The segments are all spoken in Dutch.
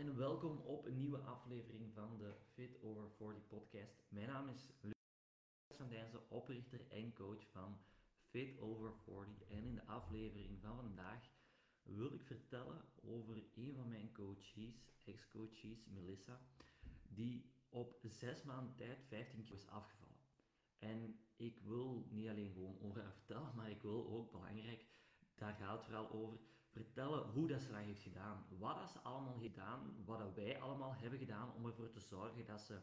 en welkom op een nieuwe aflevering van de Fit Over 40 podcast. Mijn naam is Lucas van Dijzen, oprichter en coach van Fit Over 40. En in de aflevering van vandaag wil ik vertellen over een van mijn coaches, ex-coaches, Melissa, die op zes maanden tijd 15 kilo is afgevallen. En ik wil niet alleen gewoon over haar vertellen, maar ik wil ook belangrijk daar gaat het vooral over. Vertellen hoe dat ze dat heeft gedaan. Wat ze allemaal heeft gedaan. Wat wij allemaal hebben gedaan om ervoor te zorgen dat ze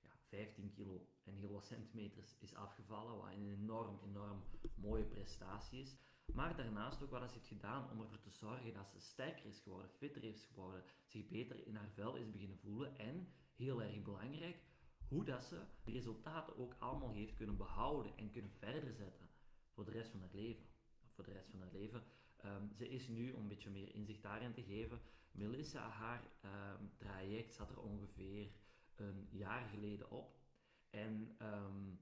ja, 15 kilo en heel wat centimeters is afgevallen. Wat een enorm, enorm mooie prestatie is. Maar daarnaast ook wat ze heeft gedaan om ervoor te zorgen dat ze sterker is geworden, fitter is geworden, zich beter in haar vel is beginnen voelen. En, heel erg belangrijk, hoe dat ze de resultaten ook allemaal heeft kunnen behouden en kunnen verder zetten voor de rest van haar leven voor de rest van haar leven. Um, ze is nu, om een beetje meer inzicht daarin te geven, Melissa, haar um, traject zat er ongeveer een jaar geleden op. En um,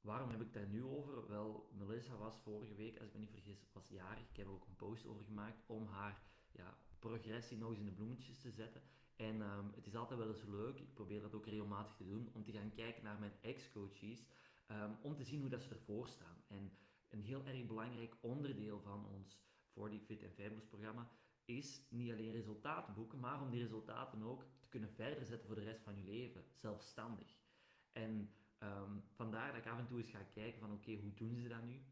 waarom heb ik daar nu over? Wel, Melissa was vorige week, als ik me niet vergis, was jarig. Ik heb ook een post over gemaakt om haar ja, progressie nog eens in de bloemetjes te zetten. En het is altijd wel eens leuk, ik probeer dat ook regelmatig te doen, om te gaan kijken naar mijn ex-coaches, om te zien hoe dat ze ervoor staan. En een heel erg belangrijk onderdeel van ons 40 Fit en Fabulous programma is niet alleen resultaten boeken, maar om die resultaten ook te kunnen verder zetten voor de rest van je leven, zelfstandig. En um, vandaar dat ik af en toe eens ga kijken van oké, hoe doen ze dat nu?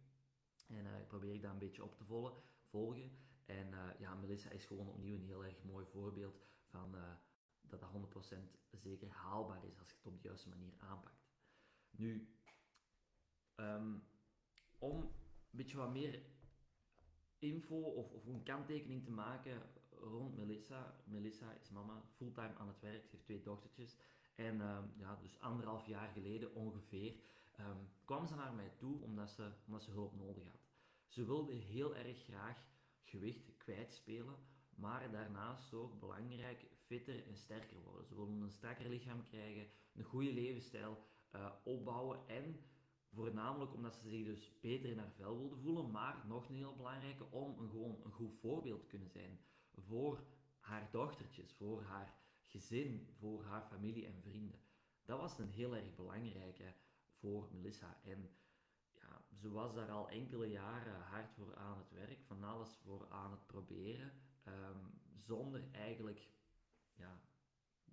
En uh, probeer ik dat een beetje op te volgen. volgen. En uh, ja, Melissa is gewoon opnieuw een heel erg mooi voorbeeld van uh, dat dat 100% zeker haalbaar is als je het op de juiste manier aanpakt. Nu, um, om een beetje wat meer info of, of een kanttekening te maken rond Melissa. Melissa is mama, fulltime aan het werk, ze heeft twee dochtertjes. En um, ja, dus anderhalf jaar geleden ongeveer um, kwam ze naar mij toe omdat ze, omdat ze hulp nodig had. Ze wilde heel erg graag gewicht kwijtspelen, maar daarnaast ook belangrijk fitter en sterker worden. Ze wilde een strakker lichaam krijgen, een goede levensstijl uh, opbouwen en Voornamelijk omdat ze zich dus beter in haar vel wilde voelen, maar nog een heel belangrijke, om een, gewoon een goed voorbeeld te kunnen zijn voor haar dochtertjes, voor haar gezin, voor haar familie en vrienden. Dat was een heel erg belangrijke voor Melissa. En ja, ze was daar al enkele jaren hard voor aan het werk, van alles voor aan het proberen, ehm, zonder eigenlijk ja,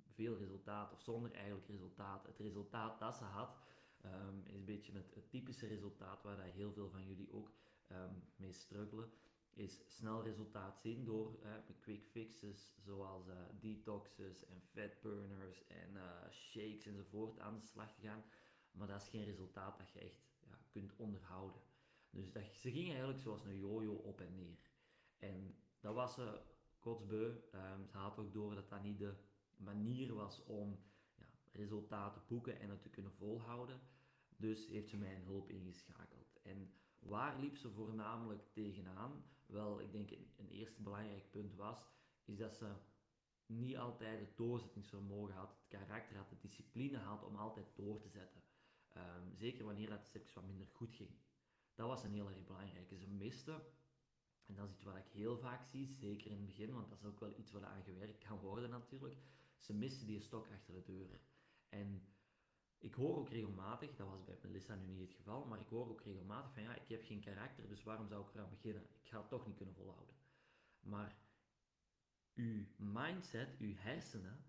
veel resultaat, of zonder eigenlijk resultaat. Het resultaat dat ze had, um, is een beetje het, typische resultaat waar dat heel veel van jullie ook um, mee struggelen. Is snel resultaat zien door uh, quick fixes zoals uh, detoxes en fat burners en uh, shakes enzovoort aan de slag te gaan. Maar dat is geen resultaat dat je echt ja, kunt onderhouden. Dus dat, ze ging eigenlijk zoals een jojo op en neer. En dat was ze kotsbeu. Um, ze had ook door dat dat niet de manier was om ja, resultaten boeken en het te kunnen volhouden. Dus heeft ze mijn hulp ingeschakeld. En waar liep ze voornamelijk tegenaan? Wel, ik denk een, eerste belangrijk punt was, is dat ze niet altijd het doorzettingsvermogen had, het karakter had, de discipline had om altijd door te zetten. Um, zeker wanneer het seks wat minder goed ging. Dat was een heel erg belangrijke. Ze miste, en dat is iets wat ik heel vaak zie, zeker in het begin, want dat is ook wel iets wat aan gewerkt kan worden natuurlijk. Ze miste die stok achter de deur. En ik hoor ook regelmatig, dat was bij Melissa nu niet het geval, maar ik hoor ook regelmatig van ja, ik heb geen karakter, dus waarom zou ik eraan beginnen? Ik ga het toch niet kunnen volhouden. Maar uw mindset, uw hersenen,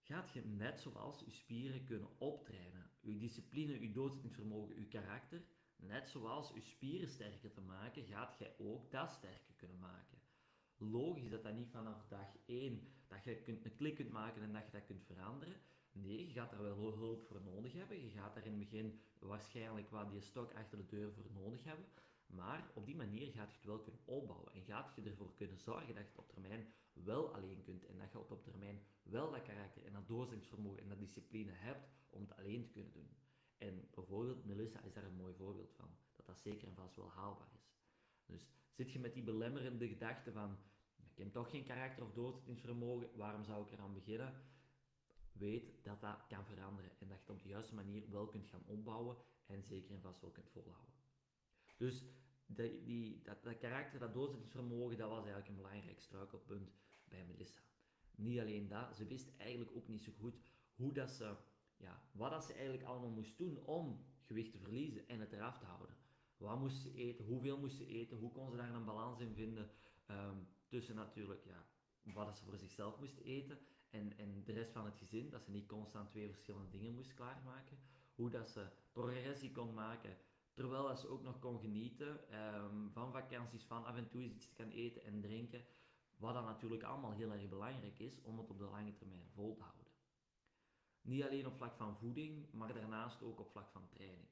gaat je net zoals uw spieren kunnen optrainen. Uw discipline, uw doorzettingsvermogen, uw karakter, net zoals uw spieren sterker te maken, gaat jij ook dat sterker kunnen maken. Logisch dat dat niet vanaf dag 1 dat je kunt, een klik kunt maken en dat je dat kunt veranderen. Nee, je gaat daar wel hulp voor nodig hebben. Je gaat daar in het begin waarschijnlijk wat die stok achter de deur voor nodig hebben. Maar op die manier gaat je het wel kunnen opbouwen. En gaat je ervoor kunnen zorgen dat je het op termijn wel alleen kunt. En dat je op termijn wel dat karakter en dat doorzettingsvermogen en dat discipline hebt om het alleen te kunnen doen. En bijvoorbeeld Melissa is daar een mooi voorbeeld van. Dat dat zeker en vast wel haalbaar is. Dus zit je met die belemmerende gedachte van ik heb toch geen karakter of doorzettingsvermogen, waarom zou ik eraan beginnen? Weet dat dat kan veranderen en dat je het op de juiste manier wel kunt gaan opbouwen en zeker en vast wel kunt volhouden. Dus die, die, dat, dat karakter, dat doorzettingsvermogen, dat was eigenlijk een belangrijk struikelpunt bij Melissa. Niet alleen dat, ze wist eigenlijk ook niet zo goed hoe dat ze, ja, wat dat ze eigenlijk allemaal moest doen om gewicht te verliezen en het eraf te houden. Wat moest ze eten, hoeveel moest ze eten, hoe kon ze daar een balans in vinden ehm, tussen natuurlijk ja, wat ze voor zichzelf moest eten en, en de rest van het gezin, dat ze niet constant twee verschillende dingen moest klaarmaken. Hoe dat ze progressie kon maken, terwijl dat ze ook nog kon genieten um, van vakanties, van af en toe iets kan eten en drinken. Wat dan natuurlijk allemaal heel erg belangrijk is om het op de lange termijn vol te houden. Niet alleen op vlak van voeding, maar daarnaast ook op vlak van training.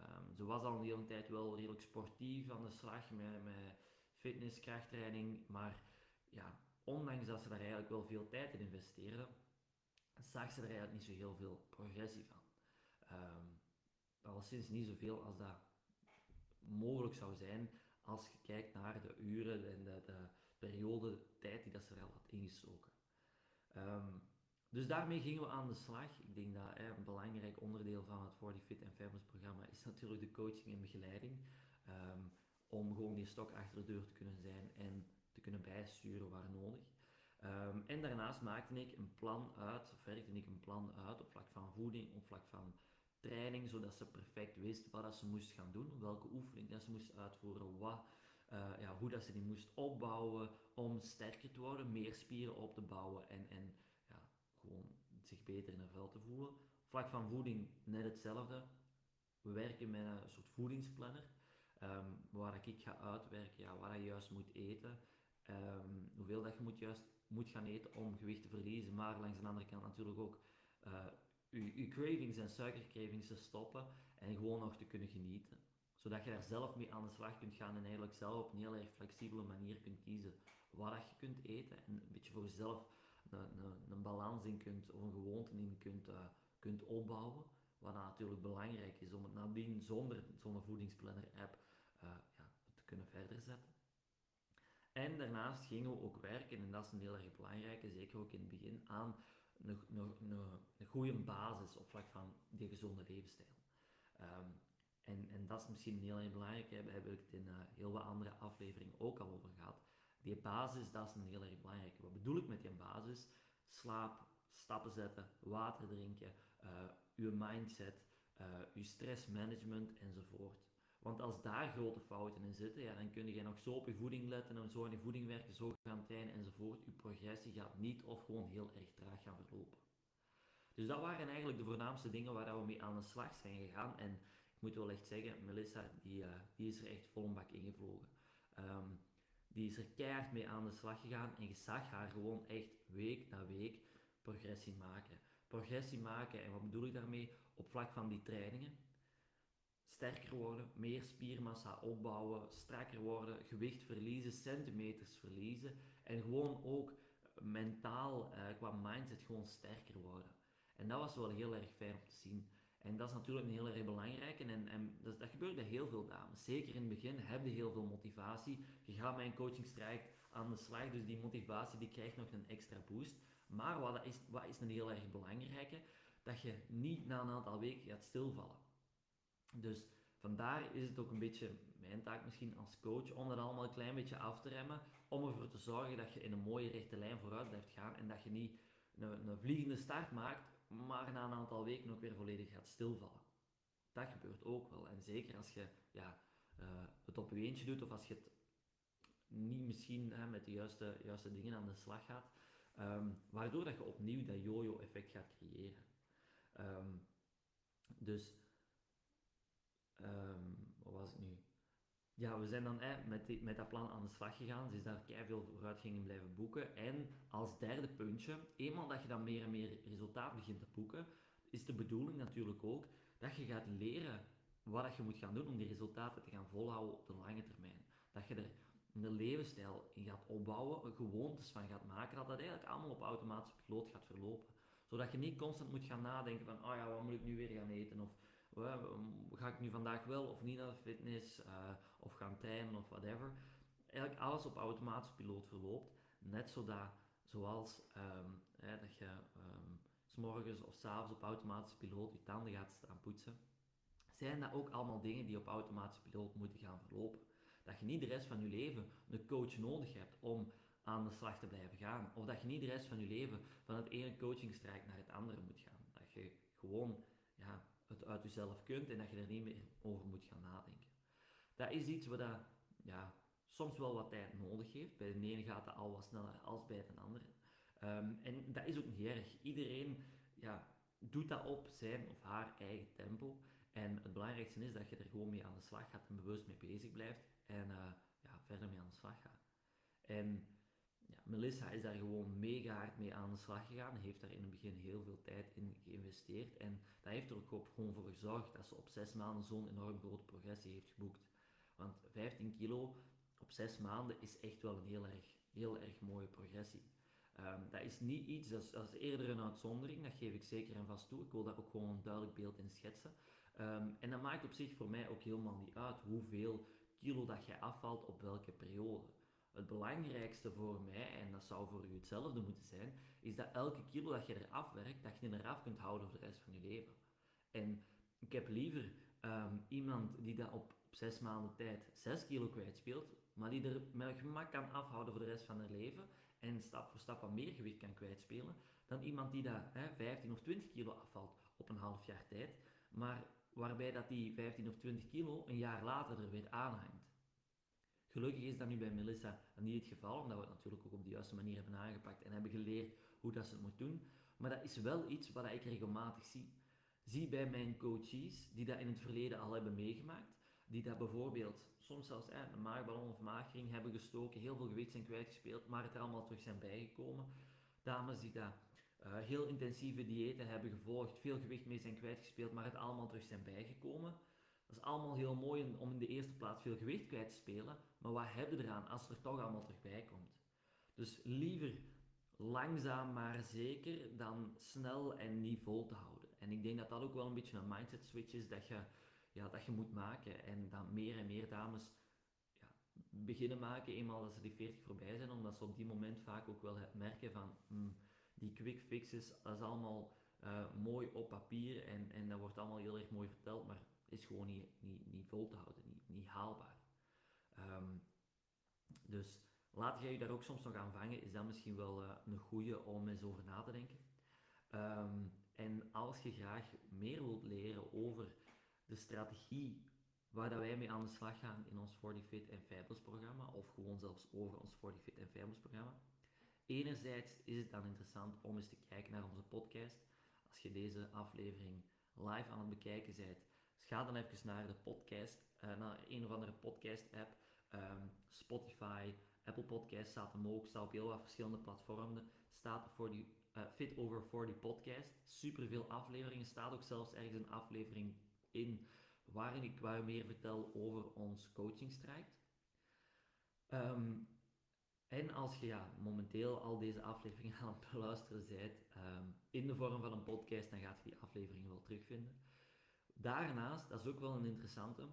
Um, ze was al een hele tijd wel redelijk sportief aan de slag met, met fitness, krachttraining, maar ja, ondanks dat ze daar eigenlijk wel veel tijd in investeerde, zag ze er eigenlijk niet zo heel veel progressie van. Um, alleszins niet zoveel als dat mogelijk zou zijn als je kijkt naar de uren en de, de periode tijd die dat ze er al had ingestoken. Um, dus daarmee gingen we aan de slag. Ik denk dat een belangrijk onderdeel van het 40 Fit and programma is natuurlijk de coaching en begeleiding. Um, om gewoon die stok achter de deur te kunnen zijn en te kunnen bijsturen waar nodig. Um, en daarnaast maakte ik een plan uit, of werkte ik een plan uit op vlak van voeding, op vlak van training, zodat ze perfect wist wat dat ze moest gaan doen, welke oefening dat ze moest uitvoeren, wat, uh, ja, hoe dat ze die moest opbouwen om sterker te worden, meer spieren op te bouwen en, en ja, gewoon zich beter in haar vel te voelen. Op vlak van voeding net hetzelfde. We werken met een soort voedingsplanner, um, waar ik ga uitwerken ja, wat je juist moet eten, um, hoeveel dat je moet juist moet gaan eten om gewicht te verliezen, maar langs de andere kant natuurlijk ook uh, je, cravings en suikercravings te stoppen en gewoon nog te kunnen genieten. Zodat je daar zelf mee aan de slag kunt gaan en eigenlijk zelf op een heel erg flexibele manier kunt kiezen wat je kunt eten en een beetje voor jezelf een, een, een balans in kunt of een gewoonte in kunt, uh, kunt opbouwen. Wat natuurlijk belangrijk is om het nadien zonder zo'n voedingsplanner app uh, ja, te kunnen verder zetten. En daarnaast gingen we ook werken, en dat is een heel erg belangrijke, zeker ook in het begin, aan een, een, een, goede basis op vlak van die gezonde levensstijl. Um, en, en dat is misschien heel erg belangrijk, daar heb ik het in uh, heel wat andere afleveringen ook al over gehad. Die basis, dat is een heel erg belangrijke. Wat bedoel ik met die basis? Slaap, stappen zetten, water drinken, uh, uw mindset, uh, uw stressmanagement enzovoort. Want als daar grote fouten in zitten, ja, dan kun je nog zo op je voeding letten en zo aan je voeding werken, zo gaan trainen enzovoort. Je progressie gaat niet of gewoon heel erg traag gaan verlopen. Dus dat waren eigenlijk de voornaamste dingen waar we mee aan de slag zijn gegaan. En ik moet wel echt zeggen, Melissa, die, uh, die is er echt vol een bak ingevlogen. Um, die is er keihard mee aan de slag gegaan en je zag haar gewoon echt week na week progressie maken. Progressie maken, en wat bedoel ik daarmee? Op vlak van die trainingen sterker worden, meer spiermassa opbouwen, strakker worden, gewicht verliezen, centimeters verliezen en gewoon ook mentaal, uh, qua mindset, gewoon sterker worden. En dat was wel heel erg fijn om te zien. En dat is natuurlijk een heel erg belangrijk en, en dat, dat gebeurt bij heel veel dames. Zeker in het begin heb je heel veel motivatie. Je gaat met een coachingstraject aan de slag, dus die motivatie die krijgt nog een extra boost. Maar wat is, wat is een heel erg belangrijke? Dat je niet na een aantal weken gaat stilvallen. Dus vandaar is het ook een beetje mijn taak misschien als coach om dat allemaal een klein beetje af te remmen, om ervoor te zorgen dat je in een mooie rechte lijn vooruit blijft gaan en dat je niet een, een vliegende start maakt, maar na een aantal weken ook weer volledig gaat stilvallen. Dat gebeurt ook wel. En zeker als je ja, uh, het op je eentje doet of als je het niet misschien hè, met de juiste, juiste dingen aan de slag gaat, um, waardoor dat je opnieuw dat yo-yo effect gaat creëren. Um, dus um, wat was het nu? Ja, we zijn dan met, met dat plan aan de slag gegaan. Ze is daar veel vooruitgang blijven boeken. En als derde puntje, eenmaal dat je dan meer en meer resultaat begint te boeken, is de bedoeling natuurlijk ook dat je gaat leren wat je moet gaan doen om die resultaten te gaan volhouden op de lange termijn. Dat je er een levensstijl in gaat opbouwen, gewoontes van gaat maken, dat dat eigenlijk allemaal op automatische piloot gaat verlopen. Zodat je niet constant moet gaan nadenken van, oh ja, wat moet ik nu weer gaan eten? Of ga ik nu vandaag wel of niet naar de fitness, uh, of gaan trainen of whatever. Eigenlijk alles op automatische piloot verloopt. Net zodat, zoals um, hè, dat je um, s morgens of s avonds op automatische piloot je tanden gaat staan poetsen, zijn dat ook allemaal dingen die op automatische piloot moeten gaan verlopen. Dat je niet de rest van je leven een coach nodig hebt om aan de slag te blijven gaan. Of dat je niet de rest van je leven van het ene coachingstrijk naar het andere moet gaan. Dat je gewoon uit jezelf kunt en dat je er niet meer over moet gaan nadenken. Dat is iets wat dat, ja, soms wel wat tijd nodig heeft. Bij de ene gaat dat al wat sneller als bij de andere. Ehm, en dat is ook niet erg. Iedereen ja, doet dat op zijn of haar eigen tempo. En het belangrijkste is dat je er gewoon mee aan de slag gaat en bewust mee bezig blijft en uh, ja, verder mee aan de slag gaat. En ja, Melissa is daar gewoon mega hard mee aan de slag gegaan. Heeft daar in het begin heel veel tijd in geïnvesteerd. En dat heeft er ook gewoon voor gezorgd dat ze op zes maanden zo'n enorm grote progressie heeft geboekt. Want 15 kilo op zes maanden is echt wel een heel erg, heel erg mooie progressie. Um, dat is niet iets, dat is, eerder een uitzondering, dat geef ik zeker en vast toe. Ik wil daar ook gewoon een duidelijk beeld in schetsen. Um, en dat maakt op zich voor mij ook helemaal niet uit hoeveel kilo dat jij afvalt op welke periode. Het belangrijkste voor mij, en dat zou voor u hetzelfde moeten zijn, is dat elke kilo dat je eraf werkt, dat je eraf kunt houden voor de rest van je leven. En ik heb liever um, iemand die dat op, op zes maanden tijd 6 kilo kwijtspeelt, maar die er met gemak kan afhouden voor de rest van haar leven en stap voor stap wat meer gewicht kan kwijtspelen, dan iemand die dat hè, 15 of 20 kilo afvalt op een half jaar tijd, maar waarbij dat die 15 of 20 kilo een jaar later er weer aanhangt. Gelukkig is dat nu bij Melissa niet het geval, omdat we het natuurlijk ook op de juiste manier hebben aangepakt en hebben geleerd hoe dat ze het moet doen. Maar dat is wel iets wat ik regelmatig zie. Zie bij mijn coaches die dat in het verleden al hebben meegemaakt, die dat bijvoorbeeld soms zelfs eh, een maagballon of maagring hebben gestoken, heel veel gewicht zijn kwijtgespeeld, maar het er allemaal terug zijn bijgekomen. Dames die dat uh, heel intensieve diëten hebben gevolgd, veel gewicht mee zijn kwijtgespeeld, maar het allemaal terug zijn bijgekomen. Dat is allemaal heel mooi om in de eerste plaats veel gewicht kwijt te spelen, maar wat heb je eraan als het er toch allemaal terug bij komt? Dus liever langzaam maar zeker dan snel en niet vol te houden. En ik denk dat dat ook wel een beetje een mindset switch is dat je, ja, dat je moet maken en dat meer en meer dames ja, beginnen maken eenmaal dat ze die 40 voorbij zijn, omdat ze op die moment vaak ook wel merken van hmm, die quick fixes, dat is allemaal uh, mooi op papier en, en dat wordt allemaal heel erg mooi verteld, maar is gewoon niet, niet, niet vol te houden, niet, niet haalbaar. Um, dus laat jij je daar ook soms nog aan vangen, is dat misschien wel uh, een goede om eens over na te denken. Um, en als je graag meer wilt leren over de strategie waar dat wij mee aan de slag gaan in ons 40 Fit en Fabulous programma, of gewoon zelfs over ons 40 Fit en Fabulous programma, Enerzijds is het dan interessant om eens te kijken naar onze podcast. Als je deze aflevering live aan het bekijken bent, ga dan even naar de podcast, uh, naar een of andere podcast-app. Um, Spotify, Apple Podcasts staat hem ook, staat op heel wat verschillende platformen. Staat voor die uh, Fit Over 40 podcast. Super veel afleveringen. Staat ook zelfs ergens een aflevering in waarin ik waar meer vertel over ons coachingstraject. Um, en als je ja, momenteel al deze afleveringen aan het beluisteren bent um, in de vorm van een podcast, dan gaat je die afleveringen wel terugvinden. Daarnaast, dat is ook wel een interessante,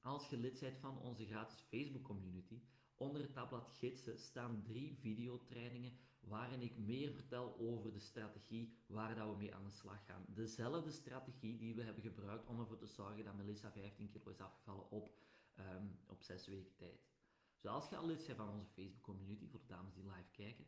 als je lid bent van onze gratis Facebook community, onder het tabblad gidsen staan drie videotrainingen waarin ik meer vertel over de strategie waar dat we mee aan de slag gaan. Dezelfde strategie die we hebben gebruikt om ervoor te zorgen dat Melissa 15 kilo is afgevallen op, um, op 6 weken tijd. Dus als je al lid bent van onze Facebook community, voor de dames die live kijken,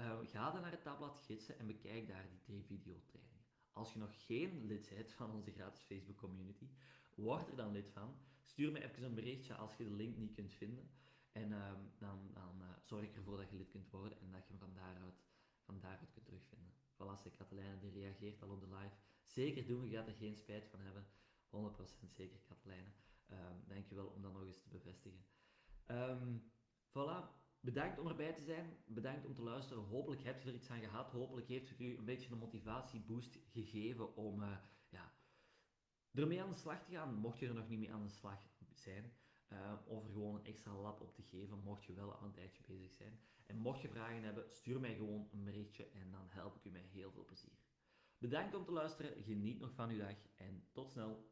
uh, ga dan naar het tabblad gidsen en bekijk daar die drie videotrainingen. Als je nog geen lid bent van onze gratis Facebook community, word er dan lid van. Stuur me even een berichtje als je de link niet kunt vinden. En uh, dan, dan uh, zorg ik ervoor dat je lid kunt worden en dat je hem van daaruit, van daaruit kunt terugvinden. Voilà, Katelijne die reageert al op de live. Zeker doen, je gaat er geen spijt van hebben. 100% zeker, Katelijne. Uh, dankjewel om dat nog eens te bevestigen. Um, voilà. Bedankt om erbij te zijn. Bedankt om te luisteren. Hopelijk hebt je er iets aan gehad. Hopelijk heeft het u een beetje een motivatieboost gegeven om uh, ja, ermee aan de slag te gaan. Mocht je er nog niet mee aan de slag zijn. Uh, of er gewoon een extra lab op te geven, mocht je wel al een tijdje bezig zijn. En mocht je vragen hebben, stuur mij gewoon een berichtje en dan help ik u met heel veel plezier. Bedankt om te luisteren. Geniet nog van uw dag en tot snel.